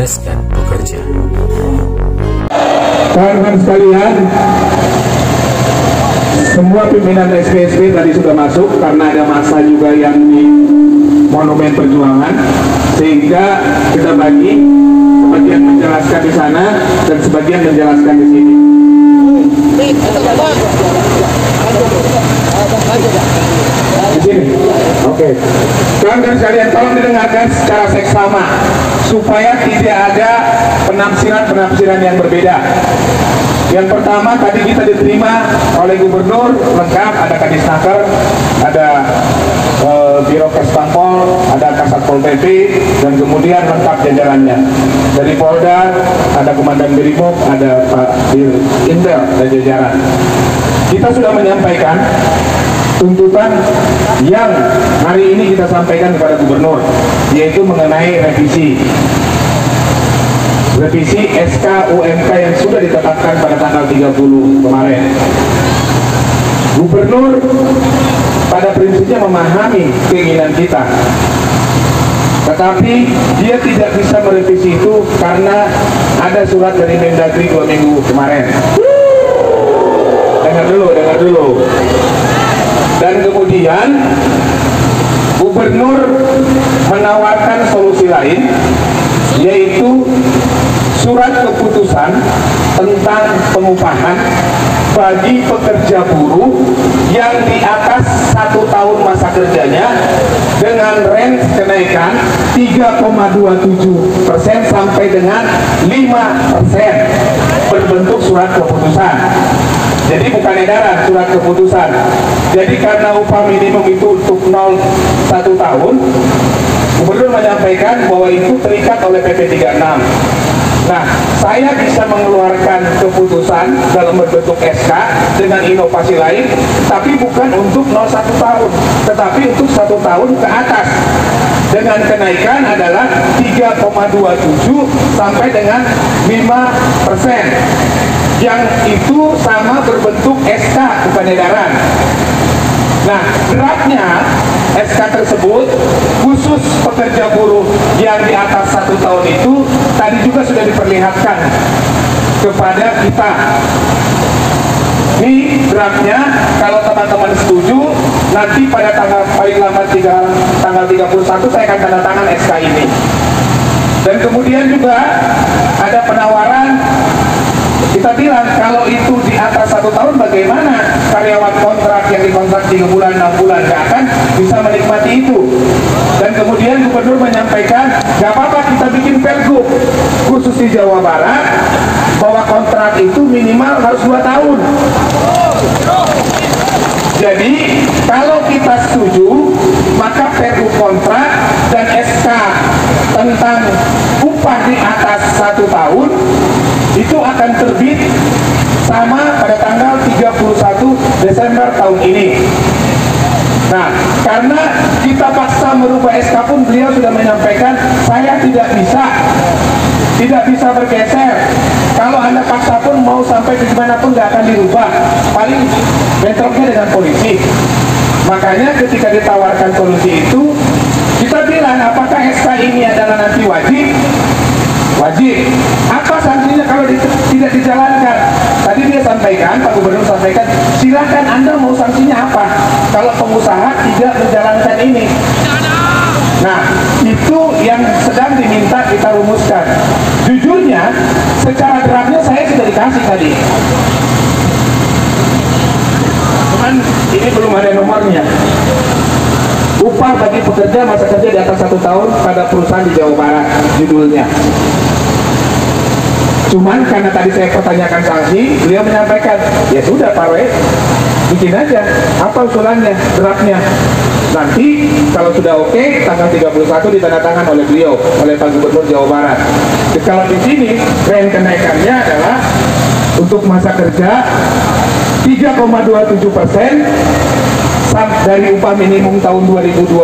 mencerdaskan pekerja. Kawan-kawan sekalian, semua pimpinan SPSP tadi sudah masuk karena ada masa juga yang di Monumen Perjuangan, sehingga kita bagi sebagian menjelaskan di sana dan sebagian menjelaskan di sini. Di sini. Oke. Kawan-kawan sekalian, tolong didengarkan secara seksama supaya tidak ada penafsiran-penafsiran yang berbeda. Yang pertama tadi kita diterima oleh gubernur lengkap ada kadisnaker, ada e, biro Kespampol, ada kasatpol pp dan kemudian lengkap jajarannya. Dari Polda ada komandan Brimob, ada Pak Dir Intel dan jajaran. Kita sudah menyampaikan tuntutan yang hari ini kita sampaikan kepada gubernur yaitu mengenai revisi revisi SK UMK yang sudah ditetapkan pada tanggal 30 kemarin. Gubernur pada prinsipnya memahami keinginan kita. Tetapi dia tidak bisa merevisi itu karena ada surat dari Mendagri dua minggu kemarin. Dengar dulu, dengar dulu. Dan kemudian gubernur menawarkan solusi lain yaitu surat keputusan tentang pengupahan bagi pekerja buruh yang di atas satu tahun masa kerjanya dengan range kenaikan 3,27 persen sampai dengan 5 persen berbentuk surat keputusan. Jadi bukan edaran surat keputusan. Jadi karena upah minimum itu untuk 0 satu tahun, Gubernur menyampaikan bahwa itu terikat oleh PP 36. Nah, saya bisa mengeluarkan keputusan dalam bentuk SK dengan inovasi lain, tapi bukan untuk 01 tahun, tetapi untuk satu tahun ke atas. Dengan kenaikan adalah 3,27 sampai dengan 5 persen. Yang itu sama berbentuk SK bukan edaran. Nah, draftnya SK tersebut khusus pekerja buruh yang di atas satu tahun itu tadi juga sudah diperlihatkan kepada kita. Ini draftnya, kalau teman-teman setuju, nanti pada tanggal paling lama tiga, tanggal 31 saya akan tanda tangan SK ini. Dan kemudian juga ada penawaran kita bilang kalau itu di atas satu tahun bagaimana karyawan kontrak yang dikontrak tiga bulan enam bulan? Gak akan bisa menikmati itu. Dan kemudian gubernur menyampaikan gak apa-apa kita bikin pergub khusus di Jawa Barat bahwa kontrak itu minimal harus dua tahun. Jadi kalau kita setuju maka pergub kontrak dan SK tentang upah di atas satu tahun itu akan terbit sama pada tanggal 31 Desember tahun ini. Nah, karena kita paksa merubah SK pun beliau sudah menyampaikan saya tidak bisa tidak bisa bergeser. Kalau anda paksa pun mau sampai ke mana pun nggak akan dirubah. Paling bentroknya dengan polisi. Makanya ketika ditawarkan solusi itu, kita bilang apakah SK ini adalah nanti wajib wajib. Apa sanksinya kalau di, tidak dijalankan? Tadi dia sampaikan, Pak Gubernur sampaikan, silakan Anda mau sanksinya apa? Kalau pengusaha tidak menjalankan ini. Nah, itu yang sedang diminta kita rumuskan. Jujurnya, secara draftnya saya sudah dikasih tadi. Cuman ini belum ada nomornya bagi pekerja masa kerja di atas satu tahun pada perusahaan di Jawa Barat judulnya. Cuman karena tadi saya pertanyakan sanksi beliau menyampaikan ya sudah Pak Wei bikin aja apa usulannya draftnya? Nanti kalau sudah oke okay, tanggal 31 ditandatangan oleh beliau oleh Pak Gubernur Jawa Barat. Jadi, kalau di sini tren kenaikannya adalah untuk masa kerja 3,27 persen dari upah minimum tahun 2022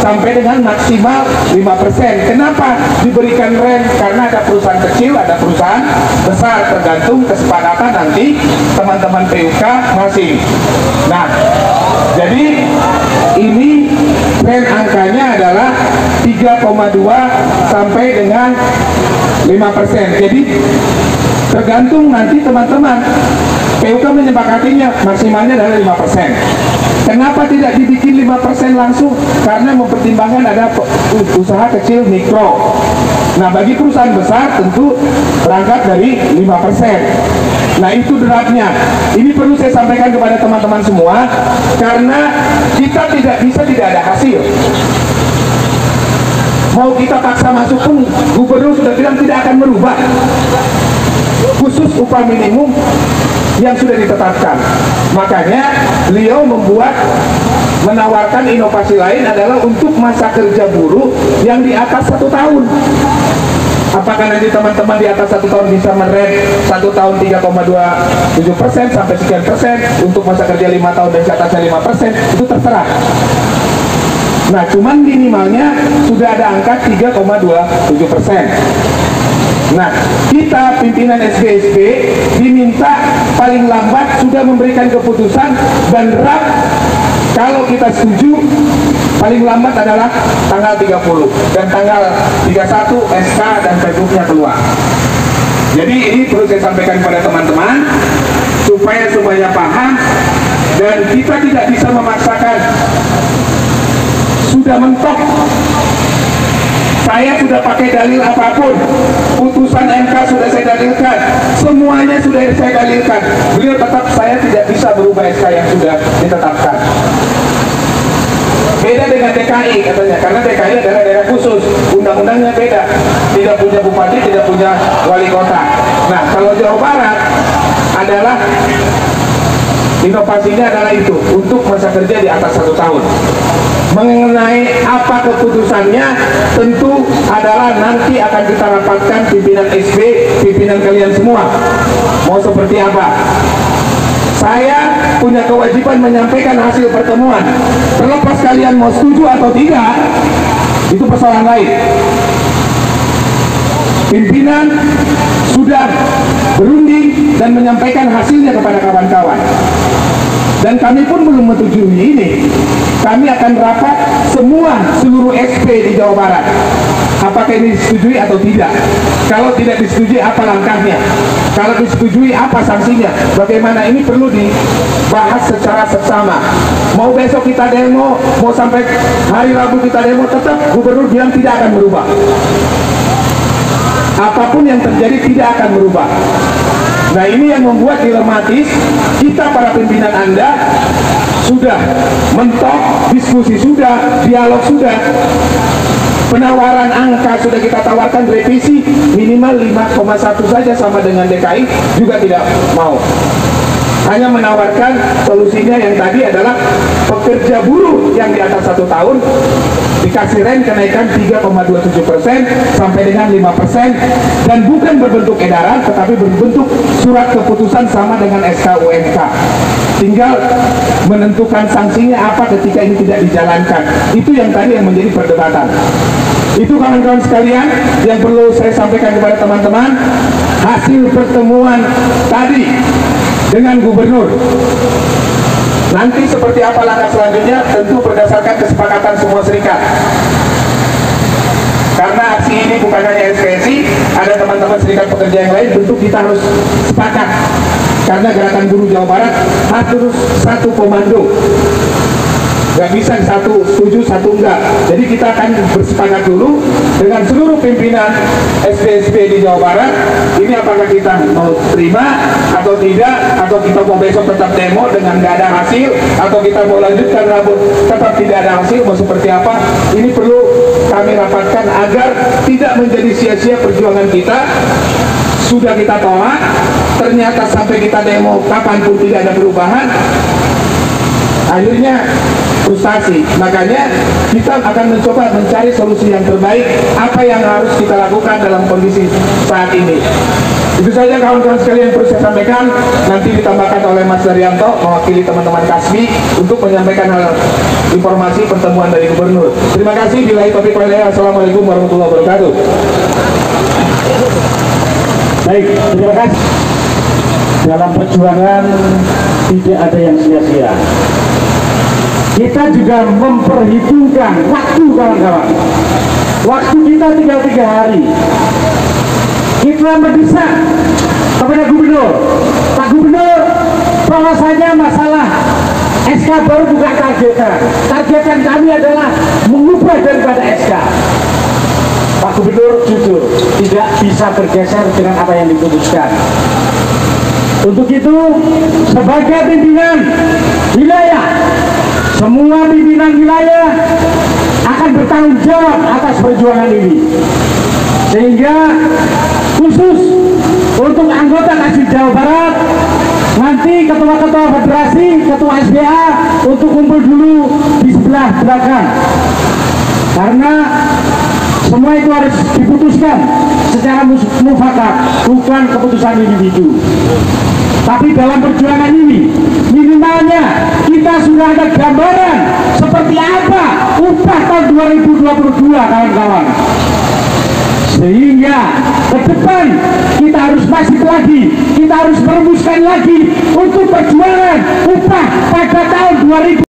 sampai dengan maksimal 5%. Kenapa diberikan rent? Karena ada perusahaan kecil, ada perusahaan besar, tergantung kesepakatan nanti teman-teman PUK masing. Nah, jadi ini rent angkanya adalah 3,2 sampai dengan 5 persen. Jadi tergantung nanti teman-teman PUK menyepakatinya maksimalnya adalah 5 persen. Kenapa tidak dibikin 5 persen langsung? Karena mempertimbangkan ada usaha kecil mikro. Nah bagi perusahaan besar tentu berangkat dari 5 persen. Nah itu draftnya. Ini perlu saya sampaikan kepada teman-teman semua karena kita tidak bisa tidak ada hasil. Mau kita paksa masuk pun gubernur sudah bilang tidak akan merubah khusus upah minimum yang sudah ditetapkan. Makanya beliau membuat menawarkan inovasi lain adalah untuk masa kerja buruh yang di atas satu tahun. Apakah nanti teman-teman di atas satu tahun bisa merek satu tahun 3,27 persen sampai sekian persen untuk masa kerja lima tahun dan di atasnya lima persen itu terserah. Nah, cuman minimalnya sudah ada angka 3,27 persen. Nah, kita pimpinan SBSB diminta paling lambat sudah memberikan keputusan dan RAP kalau kita setuju paling lambat adalah tanggal 30 dan tanggal 31 SK dan pergubnya keluar. Jadi ini perlu saya sampaikan kepada teman-teman supaya semuanya paham dan kita tidak bisa memaksakan sudah mentok saya sudah pakai dalil apa pun. Putusan MK sudah saya dalilkan. Semuanya sudah saya dalilkan. Beliau tetap saya tidak bisa berubah SK yang sudah ditetapkan. Beda dengan DKI katanya. Karena DKI adalah daerah khusus. Undang-undangnya beda. Tidak punya bupati tidak punya wali kota. Nah kalau Jawa Barat adalah inovasinya adalah itu untuk masa kerja di atas satu tahun. Mengenai apa keputusannya tentu adalah nanti akan kita rapatkan pimpinan SB pimpinan kalian semua. Mau seperti apa? Saya punya kewajiban menyampaikan hasil pertemuan. Terlepas kalian mau setuju atau tidak itu persoalan lain. Pimpinan sudah berunding dan menyampaikan hasilnya kepada kawan-kawan dan kami pun belum menyetujui ini. Kami akan rapat semua seluruh SP di Jawa Barat. Apakah ini disetujui atau tidak? Kalau tidak disetujui apa langkahnya? Kalau disetujui apa sanksinya? Bagaimana ini perlu dibahas secara seksama? Mau besok kita demo mau sampai hari Rabu kita demo tetap gubernur bilang tidak akan berubah apa pun yang terjadi tidak akan berubah. Nah ini yang membuat dilematis kita para pimpinan Anda. Sudah mentok, diskusi sudah, dialog sudah, penawaran angka sudah kita tawarkan revisi minimal 5,1 saja sama dengan DKI juga tidak mau hanya menawarkan solusinya yang tadi adalah pekerja buruh yang di atas satu tahun dikasih rent kenaikan 3,27 persen sampai dengan 5 persen. Dan bukan berbentuk edaran tetapi berbentuk surat keputusan sama dengan SK UMK tinggal menentukan sanksinya apa ketika ini tidak dijalankan. Itu yang tadi yang menjadi perdebatan. Itu kawan-kawan sekalian yang perlu saya sampaikan kepada teman-teman hasil pertemuan tadi dengan gubernur. Nanti seperti apa langkah selanjutnya tentu berdasarkan kesepakatan semua serikat. Karena aksi ini bukan hanya SPSI, ada teman-teman serikat pekerja yang lain, tentu kita harus sepakat. Karena gerakan buruh Jawa Barat harus satu komando nggak bisa satu setuju satu enggak. Jadi kita akan bersepakat dulu dengan seluruh pimpinan SPSP di Jawa Barat. Ini apakah kita mau terima atau tidak? Atau kita mau besok tetap demo dengan nggak ada hasil? Atau kita mau lanjutkan rambut tetap tidak ada hasil? Mau seperti apa? Ini perlu kami rapatkan agar tidak menjadi sia-sia perjuangan kita. Sudah kita tolak ternyata sampai kita demo kapan pun tidak ada perubahan. Akhirnya frustasi. Makanya kita akan mencoba mencari solusi yang terbaik apa yang harus kita lakukan dalam kondisi saat ini. Itu saja kawan-kawan sekalian perlu saya sampaikan. Nanti ditambahkan oleh Mas Daryanto mewakili teman-teman Kasbi untuk menyampaikan hal informasi pertemuan dari Gubernur. Terima kasih bila topik lainnya. Assalamualaikum warahmatullahi wabarakatuh. Baik terima kasih. Dalam perjuangan tidak ada yang sia-sia kita juga memperhitungkan waktu kawan-kawan. Waktu kita tinggal tiga hari. Kita mendesak kepada gubernur. Pak Gubernur bahwasanya masalah SK baru bukan targetan targetan kami adalah mengubah daripada SK Pak Gubernur jujur tidak bisa bergeser dengan apa yang diputuskan. Untuk itu sebagai pimpinan wilayah semua pimpinan wilayah akan bertanggung jawab atas perjuangan ini. Sehingga khusus untuk anggota Kasih Jawa Barat nanti ketua-ketua federasi, ketua SBA untuk kumpul dulu di sebelah belakang. Karena semua itu harus diputuskan secara mufakat bukan keputusan individu. Tapi dalam perjuangan ini minimalnya kita sudah ada gambaran seperti apa upah tahun 2022 kawan-kawan. Sehingga ke depan kita harus masih lagi kita harus merumuskan lagi untuk perjuangan upah pada tahun 2000